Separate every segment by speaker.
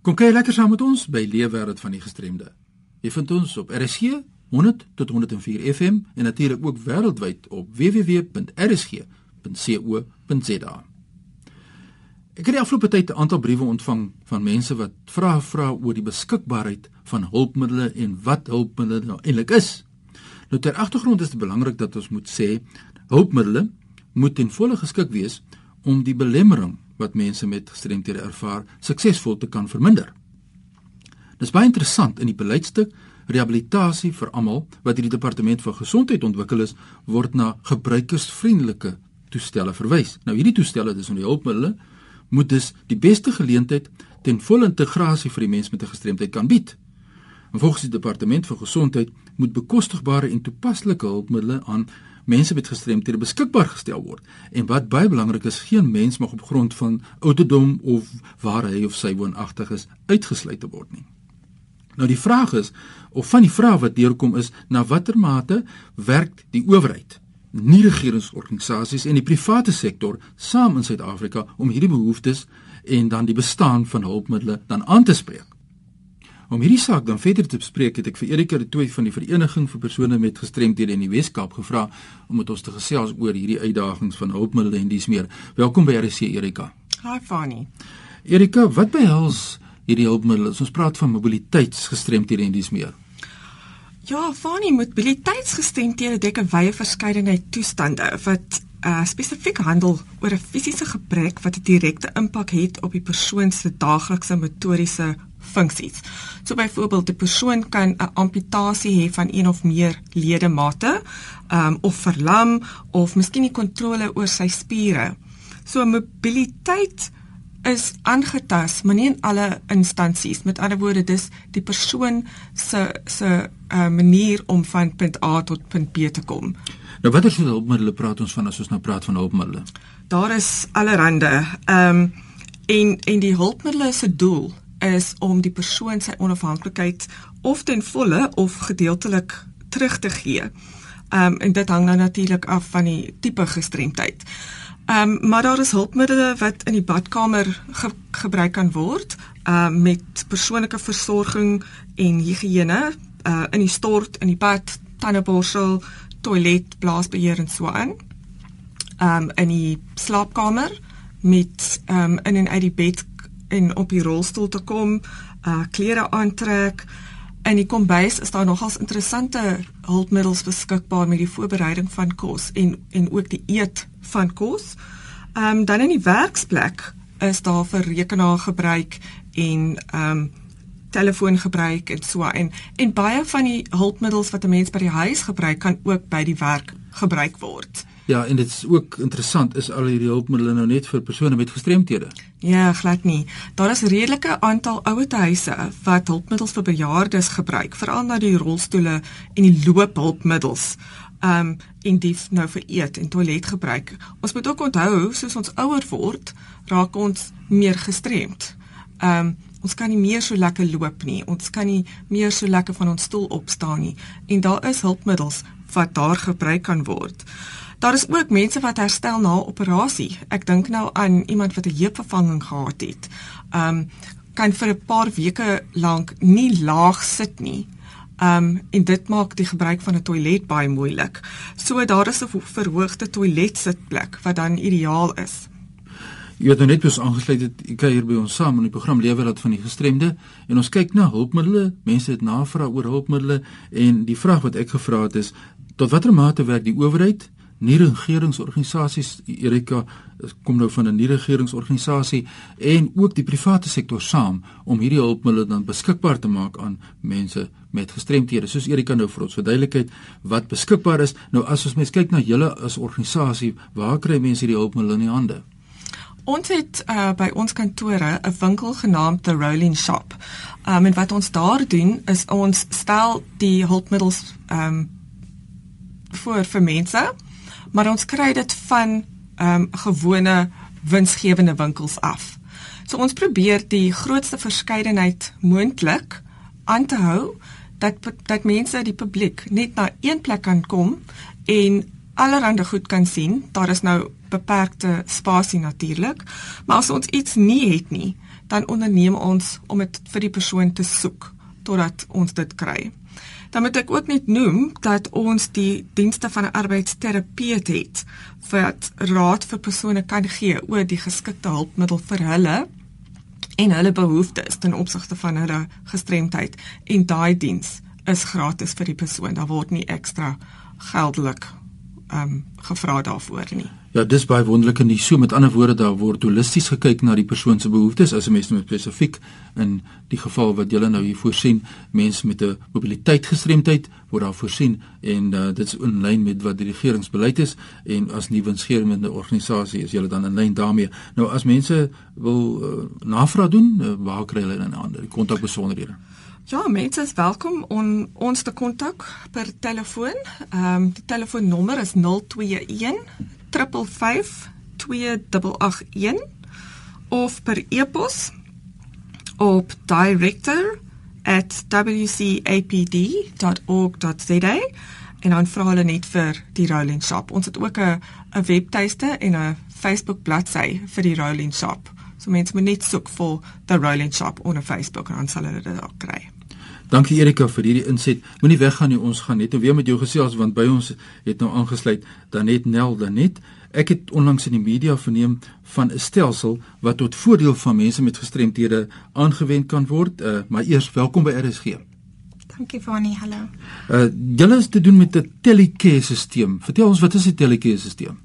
Speaker 1: Kom kyk lekker saam met ons by Leefwêreld van die Gestremde. Jy vind ons op RSG 100 tot 104 FM en natuurlik ook wêreldwyd op www.rsg.co.za. Ek het die afgelope tyd 'n aantal briewe ontvang van mense wat vra vra oor die beskikbaarheid van hulpmiddels en wat hulpmiddels nou eintlik is. Nou ter agtergrond is dit belangrik dat ons moet sê hulpmiddels moet ten volle geskik wees om die belemmering wat mense met gestremthede ervaar suksesvol te kan verminder. Dit is baie interessant in die beleidstuk rehabilitasie vir almal wat hierdie departement van gesondheid ontwikkel is, word na gebruikersvriendelike toestelle verwys. Nou hierdie toestelle, dis onder die hulpmiddels, moet dus die beste geleentheid ten volle integrasie vir die mens met 'n gestremdheid kan bied. En volgens die departement van gesondheid moet bekostigbare en toepaslike hulpmiddels aan mense met gestremthede beskikbaar gestel word. En wat baie belangrik is, geen mens mag op grond van ouderdom of waar hy of sy woonagtig is uitgesluit word nie. Nou die vraag is of van die vrae wat deurkom is na watter mate werk die owerheid, nie regeringsorganisasies en die private sektor saam in Suid-Afrika om hierdie behoeftes en dan die bestaan van hulpmiddels dan aan te spreek. Om hierdie saak dan verder te bespreek, het ek vir Erika de Tooi van die Vereniging vir persone met gestremthede in die Wes-Kaap gevra om met ons te gesels oor hierdie uitdagings van hulpmiddels en dies meer. Welkom by RC Erika.
Speaker 2: Hi Fani.
Speaker 1: Erika, wat behels hierdie hulpmiddels? Ons praat van mobiliteitsgestremthede en dies meer.
Speaker 2: Ja, Fani, mobiliteitsgestremthede dek 'n wye verskeidenheid toestande wat uh, spesifiek handel oor 'n fisiese gebrek wat 'n direkte impak het op die persoon se daaglikse motoriese funksies. So byvoorbeeld 'n persoon kan 'n amputasie hê van een of meer ledemate, ehm um, of verlam of miskien nie kontrole oor sy spiere. So mobiliteit is aangetas, maar nie in alle instansies. Met ander woorde, dis die persoon se se uh, manier om van punt A tot punt B te kom.
Speaker 1: Nou watter soort hulpmiddels praat ons van as ons nou praat van hulpmiddels?
Speaker 2: Daar is allerhande. Ehm um, en en die hulpmiddels se doel is om die persoon sy onafhanklikheid of ten volle of gedeeltelik terug te gee. Ehm um, en dit hang nou natuurlik af van die tipe gestremdheid. Ehm um, maar daar is hulpmiddels wat in die badkamer ge gebruik kan word ehm um, met persoonlike versorging en higiëne uh in die stort, in die bad, tandeborsel, toilet, blaasbeheer en so aan. Ehm um, in die slaapkamer met ehm um, in en uit die bed en op die rolstoel te kom, uh klere aantrek. In die kombuis is daar nogals interessante hulpmiddels beskikbaar met die voorbereiding van kos en en ook die eet van kos. Ehm um, dan in die werksplek is daar vir rekenaar gebruik en ehm um, telefoon gebruik en so en en baie van die hulpmiddels wat 'n mens by die huis gebruik kan ook by die werk gebruik word.
Speaker 1: Ja, en dit is ook interessant is al hierdie hulpmiddels nou net vir persone met gestremthede.
Speaker 2: Ja, glad nie. Daar is redelike aantal ouerhuise wat hulpmiddels vir bejaardes gebruik, veral na die rolstoele en die loophulpmiddels. Um en dit nou vir eet en toilet gebruik. Ons moet ook onthou, soos ons ouer word, raak ons meer gestremd. Um ons kan nie meer so lekker loop nie. Ons kan nie meer so lekker van ons stoel opstaan nie. En daar is hulpmiddels wat daar gebruik kan word. Daar is ook mense wat herstel na operasie. Ek dink nou aan iemand wat 'n heupvervanging gehad het. Um kan vir 'n paar weke lank nie laag sit nie. Um en dit maak die gebruik van 'n toilet baie moeilik. So daar is 'n verhoogde toiletsitplek wat dan ideaal is.
Speaker 1: Jy het nou net bes aangesluit het ek hier by ons saam in die program Lewe wat van die gestremde en ons kyk na hulpmiddels. Mense het navraag oor hulpmiddels en die vraag wat ek gevra het is tot watter mate werk die owerheid nie regeringsorganisasies Erika kom nou van 'n nie regeringsorganisasie en ook die private sektor saam om hierdie hulpmiddels dan beskikbaar te maak aan mense met gestremthede. Soos Erika nou vir ons verduidelikheid wat beskikbaar is. Nou as ons mens kyk na julle as organisasie, waar kry mense hierdie hulpmiddels in die hande?
Speaker 2: Ons het uh, by ons kantore 'n winkel genaamd The Rolling Shop. Um, en wat ons daar doen is ons stel die hulpmiddels um, voor vir mense maar ons kry dit van ehm um, gewone winsgewende winkels af. So ons probeer die grootste verskeidenheid moontlik aan te hou dat dat mense die publiek net na een plek kan kom en allerhande goed kan sien. Daar is nou beperkte spasie natuurlik, maar as ons iets nie het nie, dan onderneem ons om dit vir die persoon te soek totdat ons dit kry. Dan moet ek ook net noem dat ons die dienste van 'n arbeidsterapeut het wat raad vir persone kan gee oor die geskikte hulpmiddel vir hulle en hulle behoeftes ten opsigte van hulle gestremdheid en daai diens is gratis vir die persoon. Daar word nie ekstra geldelik ehm um, gevra daarvoor nie.
Speaker 1: Ja, dis baie wonderlik en so met ander woorde daar word holisties gekyk na die persoon se behoeftes as 'n mens nou spesifiek in die geval wat julle nou hier voorsien, mense met 'n mobiliteitsgestremdheid word daar voorsien en uh, dit is in lyn met wat die regeringsbeleid is en as nie winsgewende organisasie is julle dan in lyn daarmee. Nou as mense wil uh, navraag doen, uh, waar kry hulle dan aan die kontakbesonderhede?
Speaker 2: Ja, mense is welkom om ons te kontak per telefoon. Ehm um, die telefoonnommer is 021 355 2881 of per e-pos op director@wcapd.org.za en dan vra hulle net vir die Rolling Shop. Ons het ook 'n 'n webtuiste en 'n Facebook bladsy vir die Rolling Shop. So mense moet net soek vir the Rolling Shop op Facebook en dan sal hulle dit daar kry.
Speaker 1: Dankie Erika vir hierdie inset. Moenie weggaan nie, ons gaan net nou weer met jou gesels want by ons het nou aangesluit Danet Nel Danet. Ek het onlangs in die media verneem van 'n stelsel wat tot voordeel van mense met gestremthede aangewend kan word. Uh, maar eers welkom by RSG.
Speaker 3: Dankie Fani, hallo.
Speaker 1: Uh julle is te doen met 'n telecare stelsel. Vertel ons wat is 'n telecare stelsel?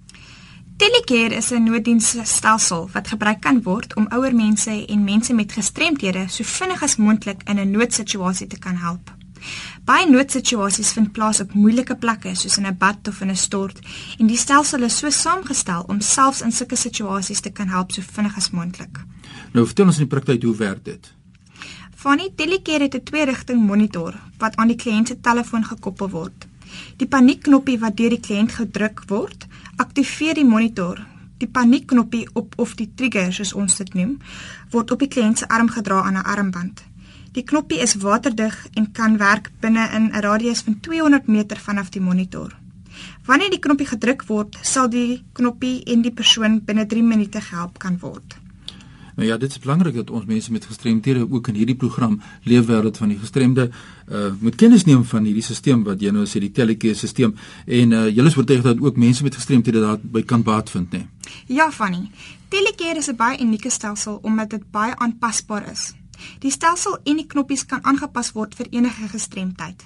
Speaker 3: Telecare is 'n nooddiensstelsel wat gebruik kan word om ouer mense en mense met gestremthede so vinnig as moontlik in 'n noodsituasie te kan help. Baie noodsituasies vind plaas op moeilike plekke soos in 'n bad of in 'n stort en die stelsel is so saamgestel om selfs in sulke situasies te kan help so vinnig as moontlik.
Speaker 1: Nou vertel ons in die praktyk hoe werk dit?
Speaker 3: Fanny Telecare het 'n twee-rigting monitor wat aan die kliënt se telefoon gekoppel word. Die paniekknoppie wat deur die kliënt gedruk word, aktiveer die monitor. Die paniekknoppie op of die trigger soos ons dit noem, word op die kliënt se arm gedra aan 'n armband. Die knoppie is waterdig en kan werk binne in 'n radius van 200 meter vanaf die monitor. Wanneer die knoppie gedruk word, sal die knoppie en die persoon binne 3 minute gehelp kan word.
Speaker 1: Nou ja, dit is belangrik dat ons mense met gestremthede ook in hierdie program Leefwêreld van die Gestremde uh moet kennis neem van hierdie stelsel wat jy nou sê die telecare stelsel en uh julle is oortuig dat ook mense met gestremthede daarby kan baat vind, né?
Speaker 3: Nee? Ja, Fanny. Telecare is 'n baie unieke stelsel omdat dit baie aanpasbaar is. Die stelsel en die knoppies kan aangepas word vir enige gestremdheid.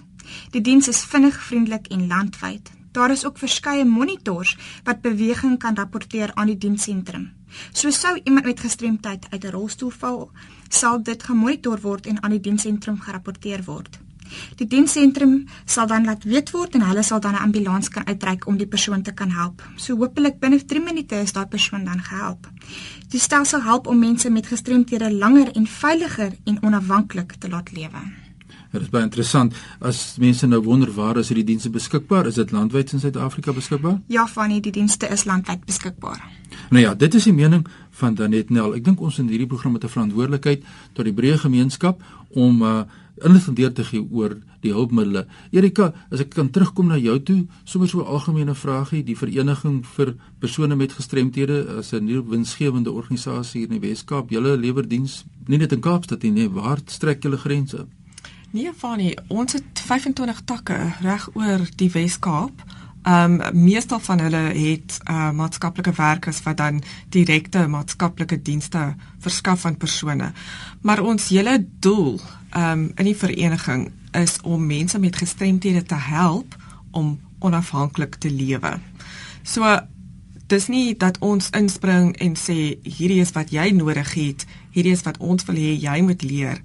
Speaker 3: Die diens is vinnig, vriendelik en landwyd. Daar is ook verskeie monitors wat beweging kan rapporteer aan die diensentrum. So sou iemand met gestremdheid uit 'n rolstoel val, sal dit gemonitor word en aan die diensentrum gerapporteer word. Die diensentrum sal dan laat weet word en hulle sal dan 'n ambulans kan uitreik om die persoon te kan help. So hopelik binne 3 minute is daai persoon dan gehelp. Die stelsel help om mense met gestremthede langer en veiliger en onafhanklik te laat lewe.
Speaker 1: Dit is baie interessant. As mense nou wonder waar is hierdie dienste beskikbaar? Is dit landwyd in Suid-Afrika beskikbaar?
Speaker 3: Ja, van die dienste is landwyd beskikbaar.
Speaker 1: Nou ja, dit is die mening van Danet Nel. Ek dink ons in hierdie program het 'n verantwoordelikheid tot die breë gemeenskap om uh inligting deur te gee oor die hulpmiddels. Erika, as ek kan terugkom na jou toe, sommer so 'n algemene vraagie, die vereniging vir persone met gestremthede as 'n nuwe winsgewende organisasie hier in die Wes-Kaap, julle lewer diens nie net in Kaapstad nie, waar strek julle grense?
Speaker 2: Nee, Fanie, ons het 25 takke reg oor die Wes-Kaap. Ehm um, meestal van hulle het uh maatskaplike werkers wat dan direkte maatskaplike dienste verskaf aan persone. Maar ons hele doel ehm um, in die vereniging is om mense met gestremthede te help om onafhanklik te lewe. So dis nie dat ons inspring en sê hierdie is wat jy nodig het, hierdie is wat ons wil hê jy moet leer.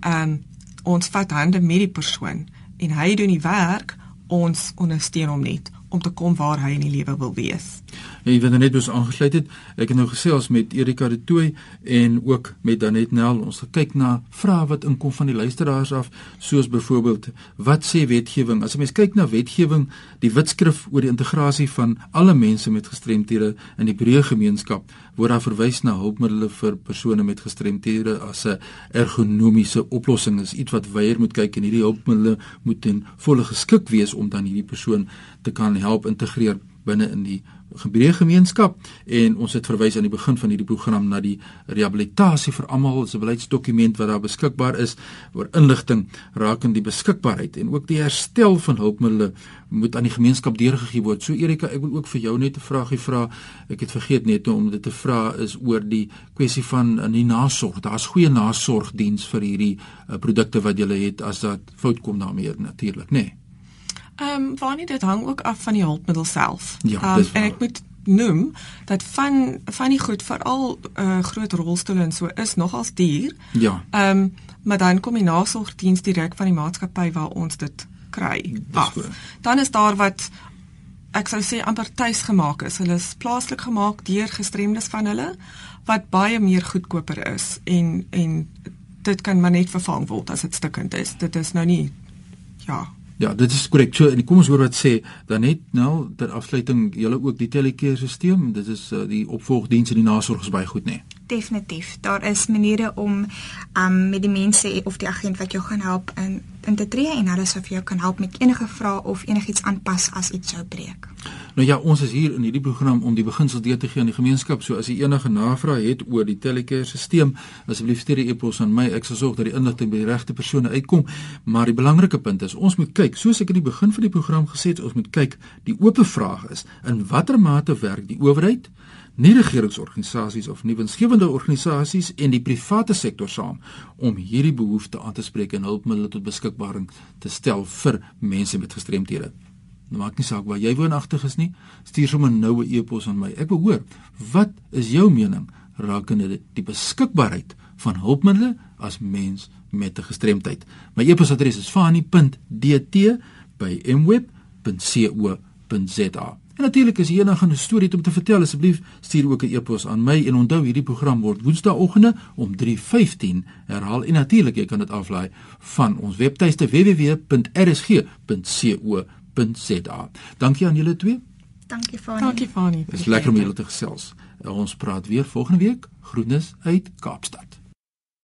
Speaker 2: Ehm um, ons vat hande met die persoon en hy doen die werk, ons ondersteun hom net om te kom waar hy in die lewe wil wees.
Speaker 1: Jy weet net dus aangesluit het. Ek het nou gesê ons met Erika de Tooy en ook met Danet Nel ons gekyk na vrae wat inkom van die luisteraars af, soos byvoorbeeld wat sê wetgewing? As 'n mens kyk na wetgewing, die wetskrif oor die integrasie van alle mense met gestremthede in die breë gemeenskap, word daar verwys na hulpmiddels vir persone met gestremthede as 'n ergonomiese oplossing. Dit is iets wat weier moet kyk en hierdie hulpmiddels moet ten volle geskik wees om dan hierdie persoon te kan help integreer binne in die Gebreë gemeenskap en ons het verwys aan die begin van hierdie program na die rehabilitasie vir almal, 'n beleidsdokument wat daar beskikbaar is oor inligting rakende die beskikbaarheid en ook die herstel van hulpmiddels moet aan die gemeenskap deurgegee word. So Erika, ek wil ook vir jou net 'n vraagie vra. Ek het vergeet net om dit te vra is oor die kwessie van in die nasorg. Daar's goeie nasorgdiens vir hierdie uh, produkte wat jy het as dat fout kom daarmee natuurlik, nê? Nee.
Speaker 2: Ehm um, waar nie dit hang ook af van die hulpmiddel self.
Speaker 1: Ja, um,
Speaker 2: en ek moet noem dat van van die goed veral uh, groot rolstoele en so is nogals duur.
Speaker 1: Ja.
Speaker 2: Ehm um, maar dan kom die nasorgdiens direk van die maatskappy waar ons dit kry. Af. Dan is daar wat ek sou sê amper tuis gemaak is. Hulle is plaaslik gemaak deur gestremdes van hulle wat baie meer goedkoper is en en dit kan maar net vervang word as dit stukkend is. Dit is nou nie ja,
Speaker 1: Ja, dit is korrek. So, kom ons hoor wat sê dan net nou ter afsluiting julle ook die telecare stelsel. Dit is uh, die opvolgdiens en die nasorg is baie goed, nê. Nee.
Speaker 3: Definitief. Daar is maniere om um met die mense of die agent wat jou gaan help in in te tree en hulle sou vir jou kan help met enige vrae of enigiets aanpas as iets sou breek.
Speaker 1: Nou ja, ons is hier in hierdie program om die beginsels deur te gee aan die gemeenskap. So as jy enige navrae het oor die telecare stelsel, asseblief stuur 'n e-pos aan my. Ek sal sorg dat die inligting by die regte persone uitkom. Maar die belangrike punt is, ons moet kyk, soos ek in die begin van die program gesê het, ons moet kyk. Die oop vraag is, in watter mate werk die owerheid nie regeringsorganisasies of nie winsgewende organisasies en die private sektor saam om hierdie behoefte aan te spreek en hulpmiddels tot beskikbaar te stel vir mense met gestremthede. Nou maak nie saak waar jy woonagtig is nie, stuur sommer nou 'n e-pos aan my. Ek wil hoor, wat is jou mening rakende die beskikbaarheid van hulpmiddels as mens met 'n gestremdheid? My e-posadres is fani.dt@mweb.co.za. En natuurlik as jy enige 'n storie het om te vertel, asseblief stuur ook 'n e-pos aan my en onthou hierdie program word Woensdaeoggende om 3:15 herhaal en natuurlik jy kan dit aflaai van ons webtuiste www.rsg.co.za. Dankie aan julle twee.
Speaker 3: Dankie Fani.
Speaker 2: Dankie Fani.
Speaker 1: Dit is lekker om julle te gesels. Ons praat weer volgende week. Groetnis uit Kaapstad.